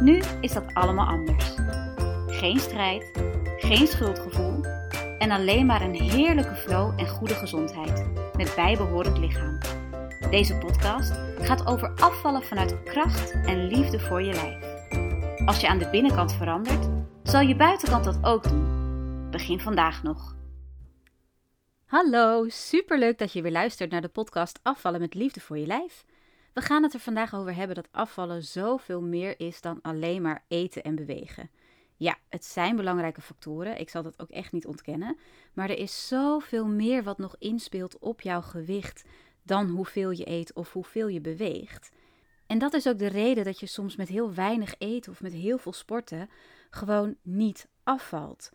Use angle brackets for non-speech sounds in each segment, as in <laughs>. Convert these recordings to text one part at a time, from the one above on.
Nu is dat allemaal anders. Geen strijd, geen schuldgevoel en alleen maar een heerlijke flow en goede gezondheid met bijbehorend lichaam. Deze podcast gaat over afvallen vanuit kracht en liefde voor je lijf. Als je aan de binnenkant verandert, zal je buitenkant dat ook doen. Begin vandaag nog. Hallo, superleuk dat je weer luistert naar de podcast Afvallen met liefde voor je lijf. We gaan het er vandaag over hebben dat afvallen zoveel meer is dan alleen maar eten en bewegen. Ja, het zijn belangrijke factoren, ik zal dat ook echt niet ontkennen, maar er is zoveel meer wat nog inspeelt op jouw gewicht dan hoeveel je eet of hoeveel je beweegt. En dat is ook de reden dat je soms met heel weinig eten of met heel veel sporten gewoon niet afvalt.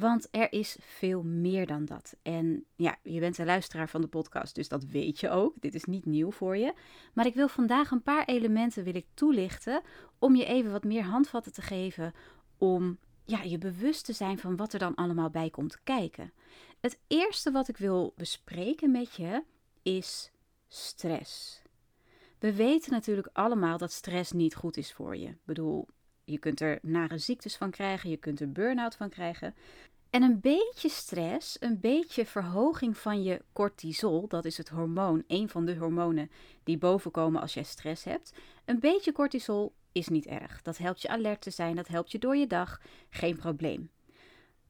Want er is veel meer dan dat. En ja, je bent een luisteraar van de podcast, dus dat weet je ook. Dit is niet nieuw voor je. Maar ik wil vandaag een paar elementen wil ik toelichten om je even wat meer handvatten te geven om ja, je bewust te zijn van wat er dan allemaal bij komt kijken. Het eerste wat ik wil bespreken met je is stress. We weten natuurlijk allemaal dat stress niet goed is voor je. Ik bedoel, je kunt er nare ziektes van krijgen, je kunt er burn-out van krijgen. En een beetje stress, een beetje verhoging van je cortisol, dat is het hormoon, een van de hormonen die bovenkomen als jij stress hebt. Een beetje cortisol is niet erg. Dat helpt je alert te zijn, dat helpt je door je dag, geen probleem.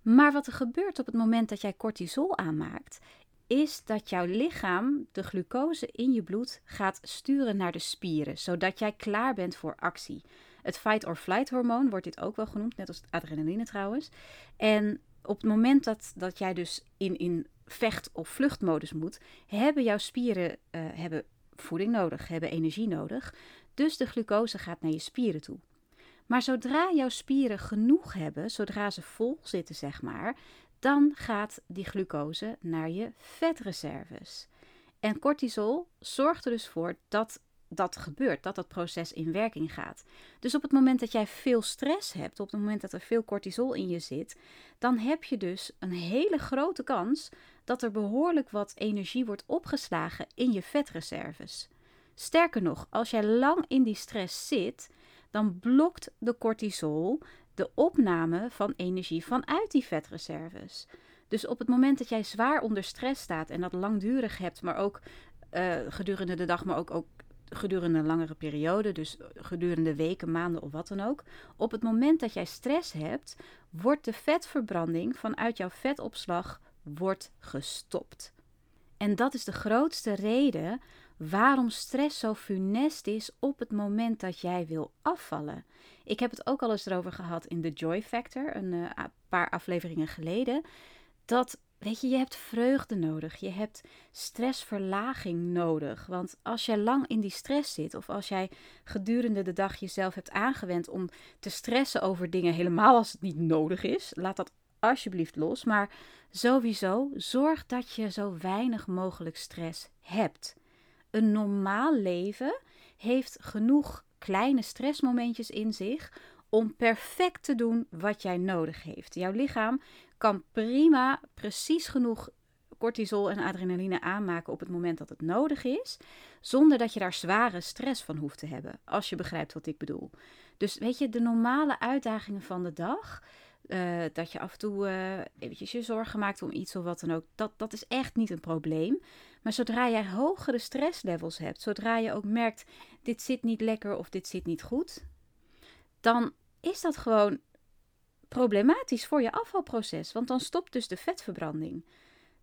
Maar wat er gebeurt op het moment dat jij cortisol aanmaakt, is dat jouw lichaam de glucose in je bloed gaat sturen naar de spieren, zodat jij klaar bent voor actie. Het fight or flight hormoon wordt dit ook wel genoemd, net als het adrenaline trouwens. En op het moment dat, dat jij dus in, in vecht- of vluchtmodus moet, hebben jouw spieren uh, hebben voeding nodig, hebben energie nodig. Dus de glucose gaat naar je spieren toe. Maar zodra jouw spieren genoeg hebben, zodra ze vol zitten, zeg maar, dan gaat die glucose naar je vetreserves. En cortisol zorgt er dus voor dat dat gebeurt, dat dat proces in werking gaat. Dus op het moment dat jij veel stress hebt, op het moment dat er veel cortisol in je zit, dan heb je dus een hele grote kans dat er behoorlijk wat energie wordt opgeslagen in je vetreserves. Sterker nog, als jij lang in die stress zit, dan blokt de cortisol de opname van energie vanuit die vetreserves. Dus op het moment dat jij zwaar onder stress staat en dat langdurig hebt, maar ook uh, gedurende de dag, maar ook, ook gedurende een langere periode, dus gedurende weken, maanden of wat dan ook. Op het moment dat jij stress hebt, wordt de vetverbranding vanuit jouw vetopslag wordt gestopt. En dat is de grootste reden waarom stress zo funest is op het moment dat jij wil afvallen. Ik heb het ook al eens erover gehad in de Joy Factor, een uh, paar afleveringen geleden. Dat Weet je, je hebt vreugde nodig. Je hebt stressverlaging nodig. Want als jij lang in die stress zit, of als jij gedurende de dag jezelf hebt aangewend om te stressen over dingen, helemaal als het niet nodig is, laat dat alsjeblieft los. Maar sowieso, zorg dat je zo weinig mogelijk stress hebt. Een normaal leven heeft genoeg kleine stressmomentjes in zich om perfect te doen wat jij nodig heeft. Jouw lichaam kan prima precies genoeg cortisol en adrenaline aanmaken op het moment dat het nodig is, zonder dat je daar zware stress van hoeft te hebben, als je begrijpt wat ik bedoel. Dus weet je, de normale uitdagingen van de dag, uh, dat je af en toe uh, eventjes je zorgen maakt om iets of wat dan ook, dat, dat is echt niet een probleem. Maar zodra jij hogere stresslevels hebt, zodra je ook merkt, dit zit niet lekker of dit zit niet goed, dan is dat gewoon problematisch voor je afvalproces, want dan stopt dus de vetverbranding.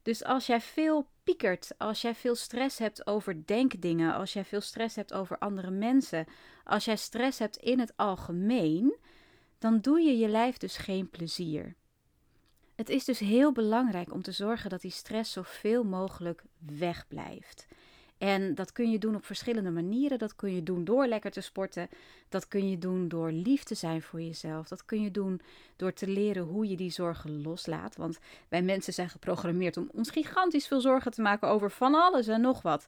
Dus als jij veel piekert, als jij veel stress hebt over denkdingen, als jij veel stress hebt over andere mensen, als jij stress hebt in het algemeen, dan doe je je lijf dus geen plezier. Het is dus heel belangrijk om te zorgen dat die stress zoveel mogelijk wegblijft. En dat kun je doen op verschillende manieren. Dat kun je doen door lekker te sporten. Dat kun je doen door lief te zijn voor jezelf. Dat kun je doen door te leren hoe je die zorgen loslaat. Want wij mensen zijn geprogrammeerd om ons gigantisch veel zorgen te maken over van alles en nog wat.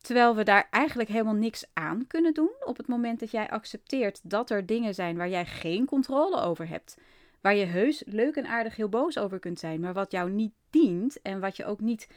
Terwijl we daar eigenlijk helemaal niks aan kunnen doen op het moment dat jij accepteert dat er dingen zijn waar jij geen controle over hebt. Waar je heus leuk en aardig heel boos over kunt zijn, maar wat jou niet dient en wat je ook niet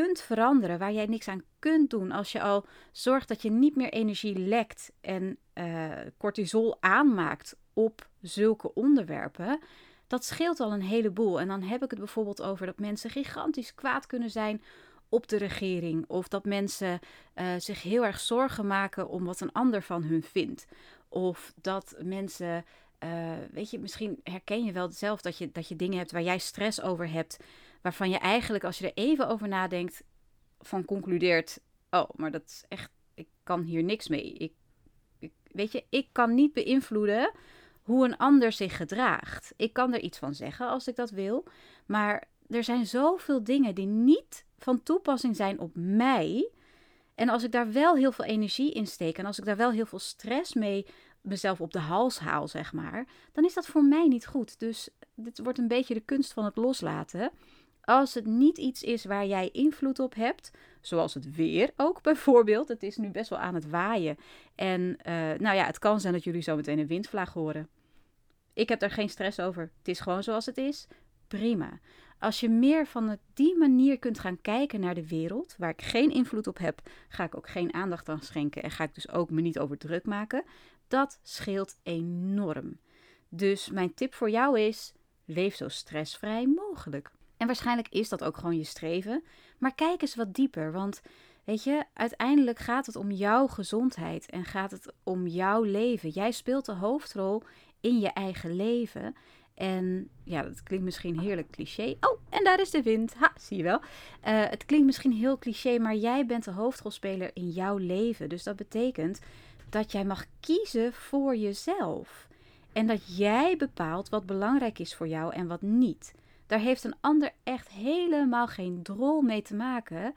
kunt veranderen, waar jij niks aan kunt doen. Als je al zorgt dat je niet meer energie lekt en uh, cortisol aanmaakt op zulke onderwerpen, dat scheelt al een heleboel. En dan heb ik het bijvoorbeeld over dat mensen gigantisch kwaad kunnen zijn op de regering. Of dat mensen uh, zich heel erg zorgen maken om wat een ander van hun vindt. Of dat mensen, uh, weet je, misschien herken je wel zelf dat je, dat je dingen hebt waar jij stress over hebt. Waarvan je eigenlijk, als je er even over nadenkt, van concludeert: Oh, maar dat is echt, ik kan hier niks mee. Ik, ik, weet je, ik kan niet beïnvloeden hoe een ander zich gedraagt. Ik kan er iets van zeggen als ik dat wil. Maar er zijn zoveel dingen die niet van toepassing zijn op mij. En als ik daar wel heel veel energie in steek en als ik daar wel heel veel stress mee mezelf op de hals haal, zeg maar, dan is dat voor mij niet goed. Dus dit wordt een beetje de kunst van het loslaten. Als het niet iets is waar jij invloed op hebt, zoals het weer ook <laughs> bijvoorbeeld. Het is nu best wel aan het waaien. En uh, nou ja, het kan zijn dat jullie zo meteen een windvlaag horen. Ik heb daar geen stress over. Het is gewoon zoals het is. Prima. Als je meer van die manier kunt gaan kijken naar de wereld, waar ik geen invloed op heb, ga ik ook geen aandacht aan schenken en ga ik dus ook me niet over druk maken. Dat scheelt enorm. Dus mijn tip voor jou is: leef zo stressvrij mogelijk. En waarschijnlijk is dat ook gewoon je streven, maar kijk eens wat dieper, want weet je, uiteindelijk gaat het om jouw gezondheid en gaat het om jouw leven. Jij speelt de hoofdrol in je eigen leven. En ja, dat klinkt misschien heerlijk cliché. Oh, en daar is de wind. Ha, zie je wel. Uh, het klinkt misschien heel cliché, maar jij bent de hoofdrolspeler in jouw leven. Dus dat betekent dat jij mag kiezen voor jezelf. En dat jij bepaalt wat belangrijk is voor jou en wat niet. Daar heeft een ander echt helemaal geen drol mee te maken.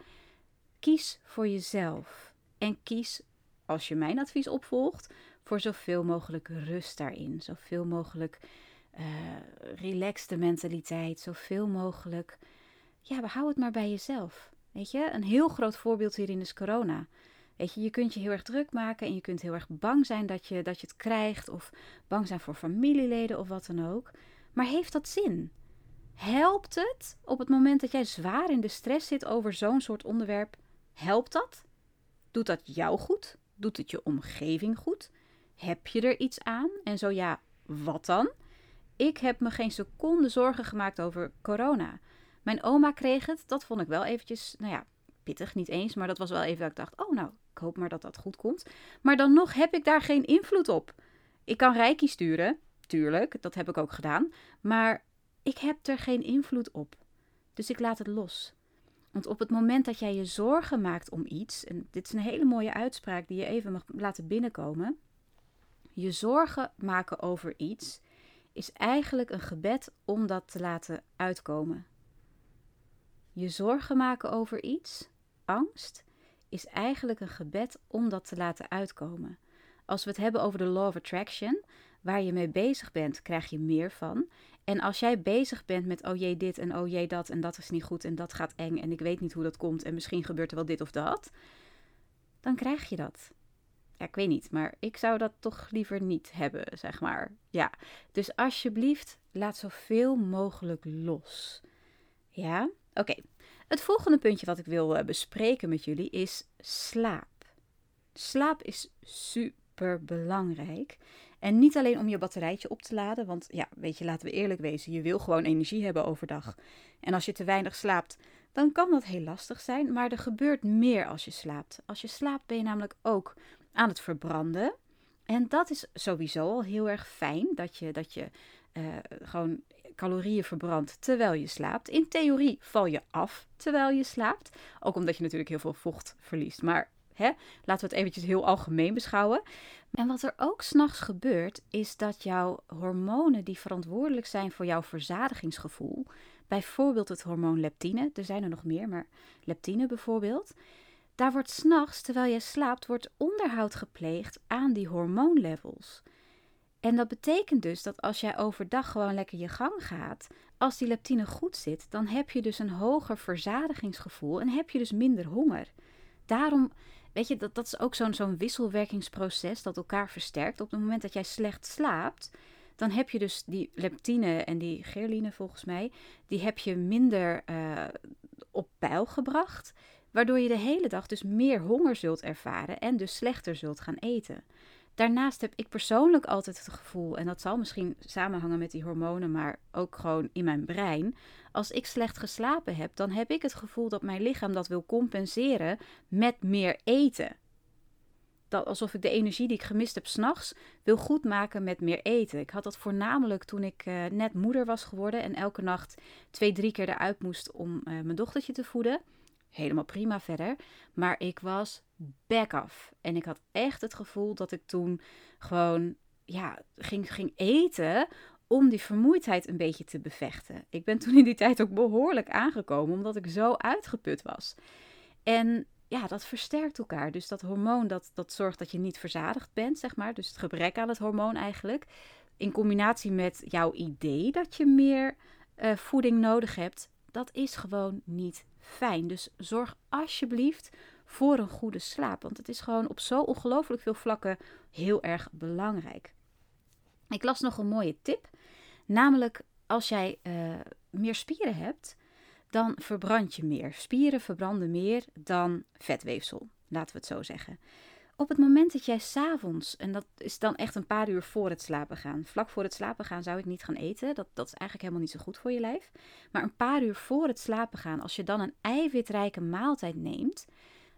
Kies voor jezelf. En kies, als je mijn advies opvolgt, voor zoveel mogelijk rust daarin. Zoveel mogelijk uh, relaxte mentaliteit, zoveel mogelijk. Ja, hou het maar bij jezelf. Weet je, een heel groot voorbeeld hierin is corona. Weet je, je kunt je heel erg druk maken en je kunt heel erg bang zijn dat je, dat je het krijgt, of bang zijn voor familieleden of wat dan ook. Maar heeft dat zin? Helpt het op het moment dat jij zwaar in de stress zit over zo'n soort onderwerp? Helpt dat? Doet dat jou goed? Doet het je omgeving goed? Heb je er iets aan? En zo ja, wat dan? Ik heb me geen seconde zorgen gemaakt over corona. Mijn oma kreeg het. Dat vond ik wel eventjes, nou ja, pittig niet eens. Maar dat was wel even dat ik dacht, oh nou, ik hoop maar dat dat goed komt. Maar dan nog heb ik daar geen invloed op. Ik kan Reiki sturen, tuurlijk, dat heb ik ook gedaan. Maar ik heb er geen invloed op. Dus ik laat het los. Want op het moment dat jij je zorgen maakt om iets, en dit is een hele mooie uitspraak die je even mag laten binnenkomen. Je zorgen maken over iets is eigenlijk een gebed om dat te laten uitkomen. Je zorgen maken over iets, angst, is eigenlijk een gebed om dat te laten uitkomen. Als we het hebben over de law of attraction, waar je mee bezig bent, krijg je meer van. En als jij bezig bent met, oh jee dit en oh jee dat en dat is niet goed en dat gaat eng en ik weet niet hoe dat komt en misschien gebeurt er wel dit of dat, dan krijg je dat ja, ik weet niet, maar ik zou dat toch liever niet hebben, zeg maar. Ja, dus alsjeblieft, laat zoveel mogelijk los. Ja, oké. Het volgende puntje wat ik wil uh, bespreken met jullie is slaap. Slaap is super belangrijk. En niet alleen om je batterijtje op te laden, want ja, weet je, laten we eerlijk wezen, je wil gewoon energie hebben overdag. En als je te weinig slaapt, dan kan dat heel lastig zijn, maar er gebeurt meer als je slaapt. Als je slaapt ben je namelijk ook aan het verbranden. En dat is sowieso al heel erg fijn, dat je, dat je uh, gewoon calorieën verbrandt terwijl je slaapt. In theorie val je af terwijl je slaapt. Ook omdat je natuurlijk heel veel vocht verliest. Maar hè, laten we het eventjes heel algemeen beschouwen. En wat er ook s'nachts gebeurt, is dat jouw hormonen die verantwoordelijk zijn voor jouw verzadigingsgevoel, bijvoorbeeld het hormoon leptine, er zijn er nog meer, maar leptine bijvoorbeeld, daar wordt s'nachts, terwijl je slaapt, wordt onderhoud gepleegd aan die hormoonlevels. En dat betekent dus dat als jij overdag gewoon lekker je gang gaat, als die leptine goed zit, dan heb je dus een hoger verzadigingsgevoel en heb je dus minder honger. Daarom, weet je, dat, dat is ook zo'n zo'n wisselwerkingsproces dat elkaar versterkt. Op het moment dat jij slecht slaapt, dan heb je dus die leptine en die gerline volgens mij, die heb je minder uh, op peil gebracht. Waardoor je de hele dag dus meer honger zult ervaren en dus slechter zult gaan eten. Daarnaast heb ik persoonlijk altijd het gevoel, en dat zal misschien samenhangen met die hormonen, maar ook gewoon in mijn brein. Als ik slecht geslapen heb, dan heb ik het gevoel dat mijn lichaam dat wil compenseren met meer eten. Dat alsof ik de energie die ik gemist heb s'nachts wil goedmaken met meer eten. Ik had dat voornamelijk toen ik uh, net moeder was geworden en elke nacht twee, drie keer eruit moest om uh, mijn dochtertje te voeden helemaal prima verder. Maar ik was back af. En ik had echt het gevoel dat ik toen gewoon ja, ging, ging eten om die vermoeidheid een beetje te bevechten. Ik ben toen in die tijd ook behoorlijk aangekomen, omdat ik zo uitgeput was. En ja, dat versterkt elkaar. Dus dat hormoon, dat, dat zorgt dat je niet verzadigd bent, zeg maar. Dus het gebrek aan het hormoon eigenlijk. In combinatie met jouw idee dat je meer uh, voeding nodig hebt, dat is gewoon niet fijn. Dus zorg alsjeblieft voor een goede slaap. Want het is gewoon op zo ongelooflijk veel vlakken heel erg belangrijk. Ik las nog een mooie tip. Namelijk, als jij uh, meer spieren hebt, dan verbrand je meer. Spieren verbranden meer dan vetweefsel, laten we het zo zeggen. Op het moment dat jij s'avonds, en dat is dan echt een paar uur voor het slapen gaan. Vlak voor het slapen gaan zou ik niet gaan eten. Dat, dat is eigenlijk helemaal niet zo goed voor je lijf. Maar een paar uur voor het slapen gaan, als je dan een eiwitrijke maaltijd neemt,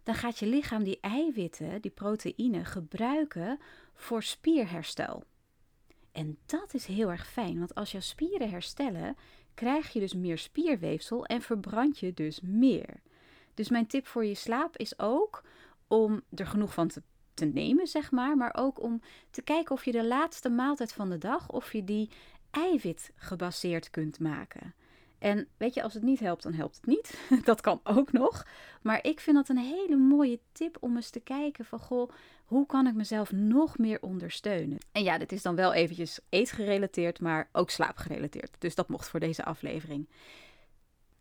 dan gaat je lichaam die eiwitten, die proteïne, gebruiken voor spierherstel. En dat is heel erg fijn, want als jouw spieren herstellen, krijg je dus meer spierweefsel en verbrand je dus meer. Dus mijn tip voor je slaap is ook om er genoeg van te, te nemen, zeg maar. Maar ook om te kijken of je de laatste maaltijd van de dag, of je die eiwit gebaseerd kunt maken. En weet je, als het niet helpt, dan helpt het niet. <laughs> dat kan ook nog. Maar ik vind dat een hele mooie tip om eens te kijken van, goh, hoe kan ik mezelf nog meer ondersteunen? En ja, dit is dan wel eventjes eetgerelateerd, maar ook slaapgerelateerd. Dus dat mocht voor deze aflevering.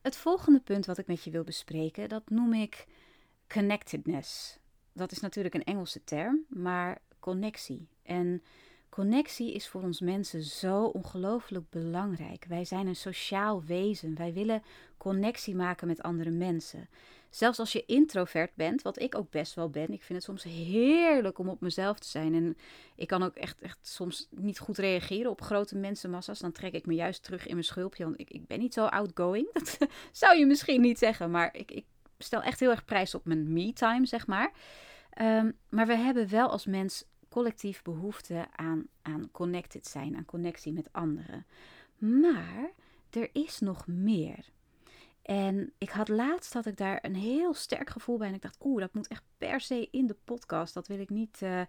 Het volgende punt wat ik met je wil bespreken, dat noem ik connectedness. Dat is natuurlijk een Engelse term, maar connectie. En connectie is voor ons mensen zo ongelooflijk belangrijk. Wij zijn een sociaal wezen. Wij willen connectie maken met andere mensen. Zelfs als je introvert bent, wat ik ook best wel ben. Ik vind het soms heerlijk om op mezelf te zijn. En ik kan ook echt, echt soms niet goed reageren op grote mensenmassa's. Dan trek ik me juist terug in mijn schulpje. Want ik, ik ben niet zo outgoing. <laughs> Dat zou je misschien niet zeggen. Maar ik, ik stel echt heel erg prijs op mijn me-time, zeg maar. Um, maar we hebben wel als mens collectief behoefte aan, aan connected zijn, aan connectie met anderen. Maar er is nog meer. En ik had laatst had ik daar een heel sterk gevoel bij. En ik dacht, oeh, dat moet echt per se in de podcast. Dat wil ik niet, uh,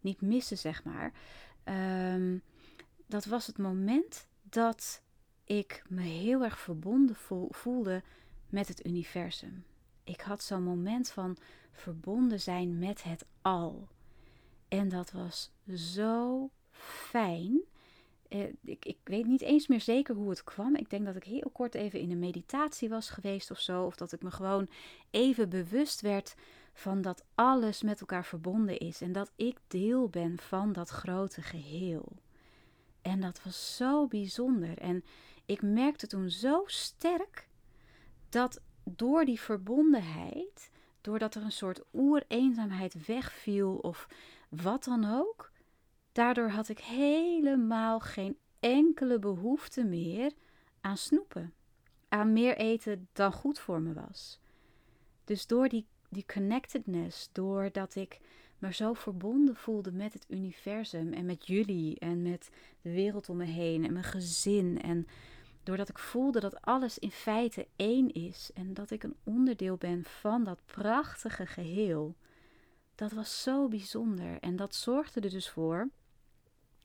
niet missen, zeg maar. Um, dat was het moment dat ik me heel erg verbonden voelde met het universum. Ik had zo'n moment van verbonden zijn met het al. En dat was zo fijn. Eh, ik, ik weet niet eens meer zeker hoe het kwam. Ik denk dat ik heel kort even in een meditatie was geweest of zo. Of dat ik me gewoon even bewust werd van dat alles met elkaar verbonden is. En dat ik deel ben van dat grote geheel. En dat was zo bijzonder. En ik merkte toen zo sterk dat door die verbondenheid, doordat er een soort oereenzaamheid wegviel of wat dan ook, daardoor had ik helemaal geen enkele behoefte meer aan snoepen, aan meer eten dan goed voor me was. Dus door die, die connectedness, doordat ik me zo verbonden voelde met het universum en met jullie en met de wereld om me heen en mijn gezin en Doordat ik voelde dat alles in feite één is en dat ik een onderdeel ben van dat prachtige geheel. Dat was zo bijzonder en dat zorgde er dus voor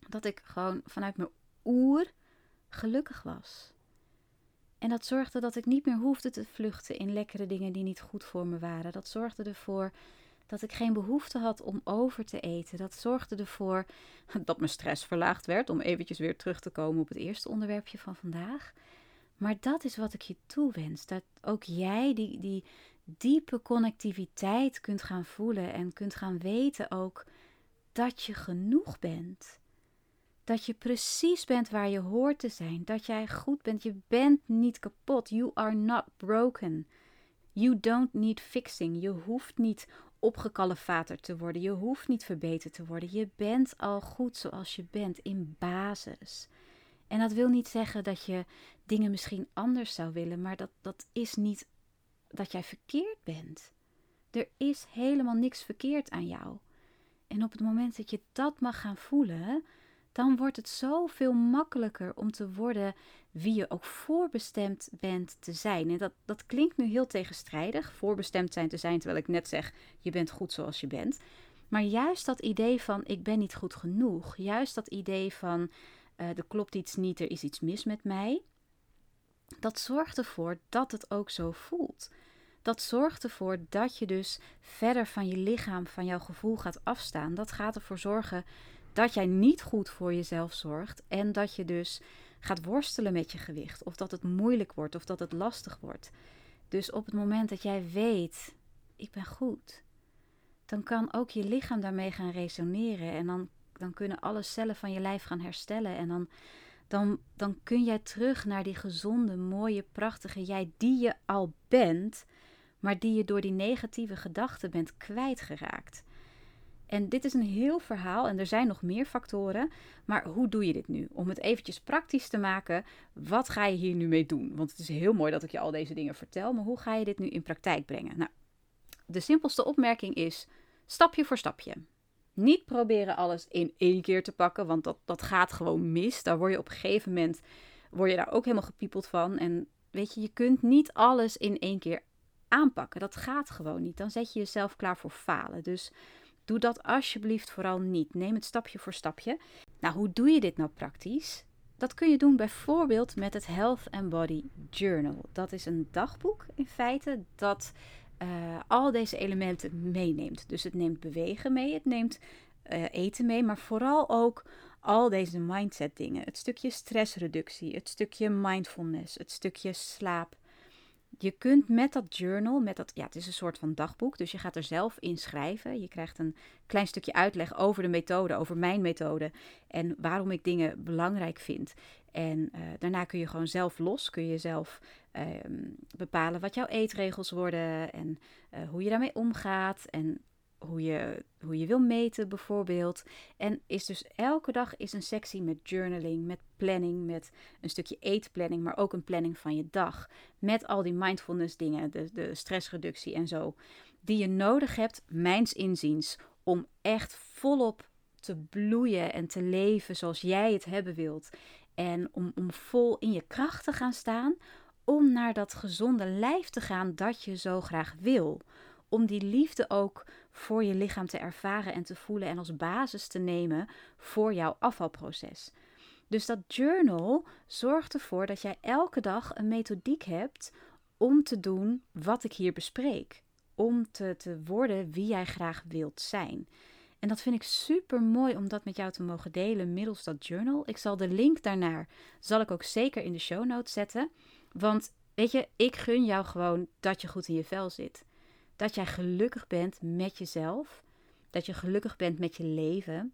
dat ik gewoon vanuit mijn oer gelukkig was. En dat zorgde dat ik niet meer hoefde te vluchten in lekkere dingen die niet goed voor me waren. Dat zorgde ervoor dat ik geen behoefte had om over te eten. Dat zorgde ervoor <laughs> dat mijn stress verlaagd werd, om eventjes weer terug te komen op het eerste onderwerpje van vandaag. Maar dat is wat ik je toewens. Dat ook jij die, die diepe connectiviteit kunt gaan voelen en kunt gaan weten ook dat je genoeg bent. Dat je precies bent waar je hoort te zijn. Dat jij goed bent. Je bent niet kapot. You are not broken. You don't need fixing. Je hoeft niet opgekalefaterd te worden. Je hoeft niet verbeterd te worden. Je bent al goed zoals je bent in basis. En dat wil niet zeggen dat je dingen misschien anders zou willen, maar dat, dat is niet dat jij verkeerd bent. Er is helemaal niks verkeerd aan jou. En op het moment dat je dat mag gaan voelen, dan wordt het zoveel makkelijker om te worden wie je ook voorbestemd bent te zijn. En dat, dat klinkt nu heel tegenstrijdig, voorbestemd zijn te zijn, terwijl ik net zeg, je bent goed zoals je bent. Maar juist dat idee van ik ben niet goed genoeg, juist dat idee van uh, er klopt iets niet, er is iets mis met mij, dat zorgt ervoor dat het ook zo voelt. Dat zorgt ervoor dat je dus verder van je lichaam, van jouw gevoel gaat afstaan. Dat gaat ervoor zorgen dat jij niet goed voor jezelf zorgt en dat je dus gaat worstelen met je gewicht. Of dat het moeilijk wordt of dat het lastig wordt. Dus op het moment dat jij weet, ik ben goed, dan kan ook je lichaam daarmee gaan resoneren. En dan, dan kunnen alle cellen van je lijf gaan herstellen. En dan, dan, dan kun jij terug naar die gezonde, mooie, prachtige jij die je al bent, maar die je door die negatieve gedachten bent kwijtgeraakt. En dit is een heel verhaal en er zijn nog meer factoren. Maar hoe doe je dit nu? Om het eventjes praktisch te maken, wat ga je hier nu mee doen? Want het is heel mooi dat ik je al deze dingen vertel, maar hoe ga je dit nu in praktijk brengen? Nou, de simpelste opmerking is stapje voor stapje. Niet proberen alles in één keer te pakken, want dat, dat gaat gewoon mis. Daar word je op een gegeven moment word je daar ook helemaal gepiepeld van. En weet je, je kunt niet alles in één keer aanpakken. Dat gaat gewoon niet. Dan zet je jezelf klaar voor falen. Dus Doe dat alsjeblieft vooral niet. Neem het stapje voor stapje. Nou, hoe doe je dit nou praktisch? Dat kun je doen bijvoorbeeld met het Health and Body Journal. Dat is een dagboek in feite dat uh, al deze elementen meeneemt. Dus het neemt bewegen mee, het neemt uh, eten mee, maar vooral ook al deze mindset dingen. Het stukje stressreductie, het stukje mindfulness, het stukje slaap, je kunt met dat journal, met dat, ja, het is een soort van dagboek, dus je gaat er zelf in schrijven. Je krijgt een klein stukje uitleg over de methode, over mijn methode en waarom ik dingen belangrijk vind. En uh, daarna kun je gewoon zelf los, kun je zelf uh, bepalen wat jouw eetregels worden en uh, hoe je daarmee omgaat en hoe je, hoe je wil meten bijvoorbeeld. En is dus elke dag is een sectie met journaling, met planning, met een stukje eetplanning, maar ook een planning van je dag. Met al die mindfulness dingen, de, de stressreductie en zo. Die je nodig hebt, mijns inziens, om echt volop te bloeien en te leven zoals jij het hebben wilt. En om, om vol in je kracht te gaan staan, om naar dat gezonde lijf te gaan dat je zo graag wil om die liefde ook voor je lichaam te ervaren en te voelen en als basis te nemen voor jouw afvalproces. Dus dat journal zorgt ervoor dat jij elke dag een methodiek hebt om te doen wat ik hier bespreek. Om te, te worden wie jij graag wilt zijn. En dat vind ik super mooi om dat met jou te mogen delen middels dat journal. Ik zal de link daarnaar zal ik ook zeker in de show notes zetten. Want weet je, ik gun jou gewoon dat je goed in je vel zit dat jij gelukkig bent met jezelf, dat je gelukkig bent met je leven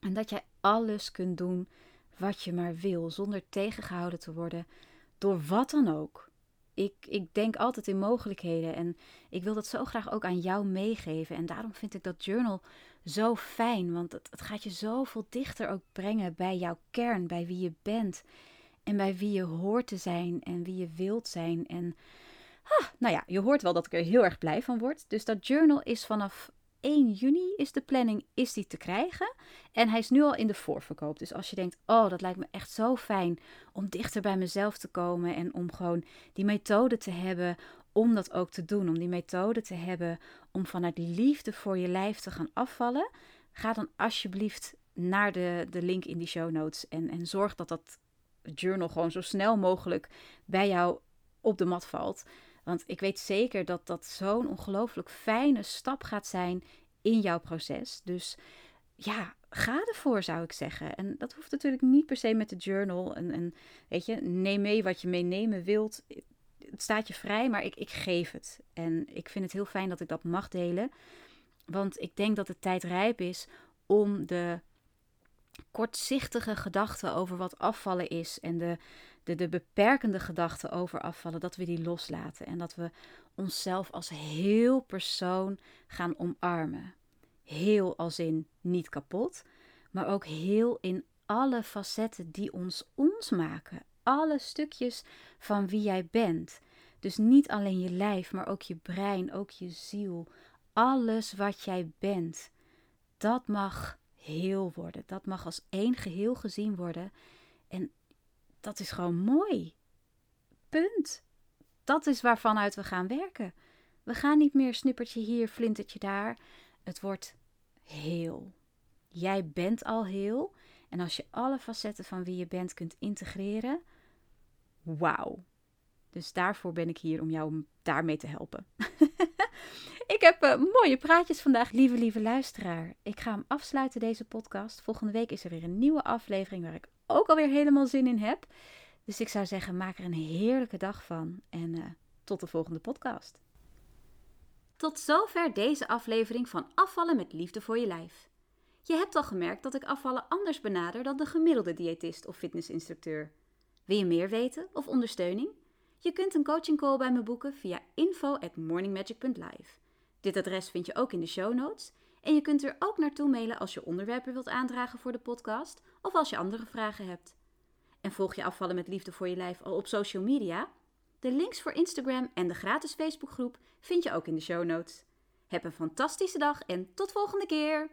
en dat jij alles kunt doen wat je maar wil, zonder tegengehouden te worden door wat dan ook. Ik, ik denk altijd in mogelijkheden en ik wil dat zo graag ook aan jou meegeven. En daarom vind ik dat journal zo fijn, want het, het gaat je zoveel dichter ook brengen bij jouw kern, bij wie je bent en bij wie je hoort te zijn en wie je wilt zijn. En Nou ja, je hoort wel dat ik er heel erg blij van word. Dus dat journal is vanaf 1 juni is de planning is die te krijgen. En hij is nu al in de voorverkoop. Dus als je denkt, oh, dat lijkt me echt zo fijn om dichter bij mezelf te komen. En om gewoon die methode te hebben om dat ook te doen. Om die methode te hebben om vanuit liefde voor je lijf te gaan afvallen. Ga dan alsjeblieft naar de, de link in die show notes. En, en zorg dat dat journal gewoon zo snel mogelijk bij jou op de mat valt. Want ik weet zeker dat dat zo'n ongelooflijk fijne stap gaat zijn in jouw proces. Dus ja, ga ervoor zou ik zeggen. En dat hoeft natuurlijk niet per se met de journal. En, en weet je, neem mee wat je meenemen wilt. Het staat je vrij, maar ik, ik geef het. En ik vind het heel fijn dat ik dat mag delen. Want ik denk dat de tijd rijp is om de kortzichtige gedachten over wat afvallen is en de, de, de beperkende gedachten over afvallen, dat we die loslaten en dat we onszelf als heel persoon gaan omarmen. Heel als in niet kapot, maar ook heel in alle facetten die ons ons maken. Alle stukjes van wie jij bent. Dus niet alleen je lijf, maar ook je brein, ook je ziel. Alles wat jij bent. Dat mag heel worden. Dat mag als één geheel gezien worden. En dat is gewoon mooi. Punt. Dat is waarvanuit we gaan werken. We gaan niet meer snippertje hier, flintertje daar. Het wordt heel. Jij bent al heel. En als je alle facetten van wie je bent kunt integreren, wauw. Dus daarvoor ben ik hier om jou daarmee te helpen. <laughs> ik heb uh, mooie praatjes vandaag, lieve, lieve luisteraar. Ik ga hem afsluiten, deze podcast. Volgende week is er weer een nieuwe aflevering waar ik ook alweer helemaal zin in heb. Dus ik zou zeggen, maak er een heerlijke dag van. En uh, tot de volgende podcast. Tot zover deze aflevering van Afvallen met Liefde voor je Lijf. Je hebt al gemerkt dat ik afvallen anders benader dan de gemiddelde diëtist of fitnessinstructeur. Wil je meer weten of ondersteuning? Je kunt een coaching call bij me boeken via info@morningmagic.live. Dit adres vind je ook in de show notes en je kunt er ook naartoe mailen als je onderwerpen wilt aandragen voor de podcast of als je andere vragen hebt. En volg je afvallen met liefde voor je lijf al op social media? De links voor Instagram en de gratis Facebookgroep vind je ook in de show notes. Heb een fantastische dag en tot volgende keer!